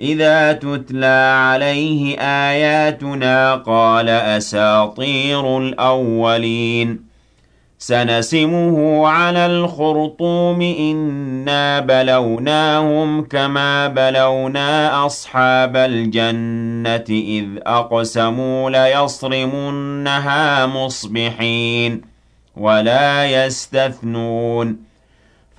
إذا تتلى عليه آياتنا قال أساطير الأولين. سنسمه على الخرطوم إنا بلوناهم كما بلونا أصحاب الجنة إذ أقسموا ليصرمنها مصبحين ولا يستثنون.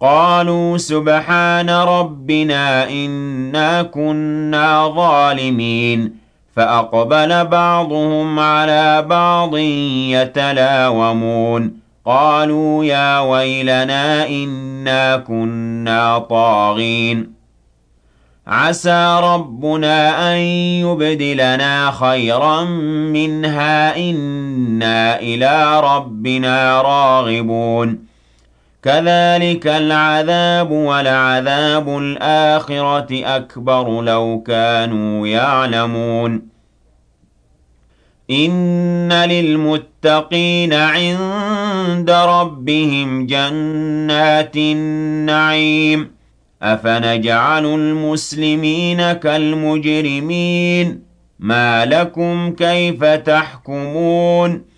قَالُوا سُبْحَانَ رَبِّنَا إِنَّا كُنَّا ظَالِمِينَ. فَأَقْبَلَ بَعْضُهُمْ عَلَىٰ بَعْضٍ يَتَلَاوَمُونَ. قالوا يا ويلنا إنا كنا طاغين. عسى ربنا أن يبدلنا خيرا منها إنا إلى ربنا راغبون. كذلك العذاب ولعذاب الآخرة أكبر لو كانوا يعلمون. إِنَّ لِلْمُتَّقِينَ عِندَ رَبِّهِمْ جَنَّاتِ النَّعِيمِ. أَفَنَجْعَلُ الْمُسْلِمِينَ كَالْمُجْرِمِينَ؟ مَا لَكُمْ كَيْفَ تَحْكُمُونَ؟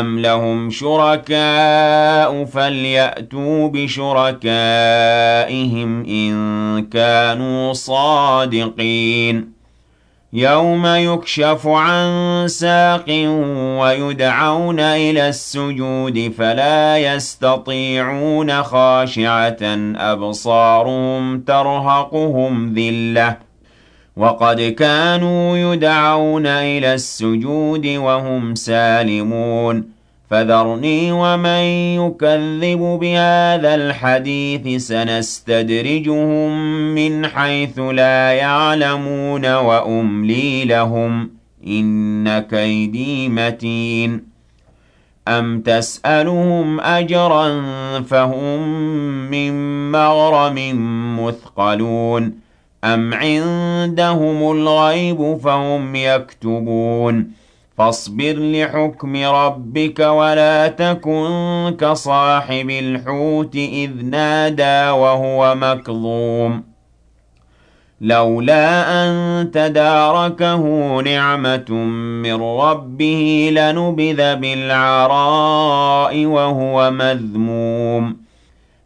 أَمْ لَهُمْ شُرَكَاءُ فَلْيَأْتُوا بِشُرَكَائِهِمْ إِن كَانُوا صَادِقِينَ يَوْمَ يُكْشَفُ عَن سَاقٍ وَيُدْعَوْنَ إِلَى السُّجُودِ فَلَا يَسْتَطِيعُونَ خَاشِعَةً أَبْصَارُهُمْ تَرْهَقُهُمْ ذِلَّةٌ وَقَدْ كَانُوا يُدْعَوْنَ إِلَى السُّجُودِ وَهُمْ سَالِمُونَ. فَذَرْنِي وَمَن يُكَذِّبُ بِهَٰذَا الْحَدِيثِ سَنَسْتَدْرِجُهُم مِّنْ حَيْثُ لَا يَعْلَمُونَ وَأُمْلِي لَهُمْ ۚ. إِنَّ كَيْدِي مَتِينٌ. أَمْ تَسْأَلُهُمْ أَجْرًا فَهُم مِّن مَّغْرَمٍ مُّثْقَلُونَ. أَمْ عِندَهُمُ الْغَيْبُ فَهُمْ يَكْتُبُونَ فاصبر لحكم ربك ولا تكن كصاحب الحوت إذ نادى وهو مكظوم لولا أن تداركه نعمة من ربه لنبذ بالعراء وهو مذموم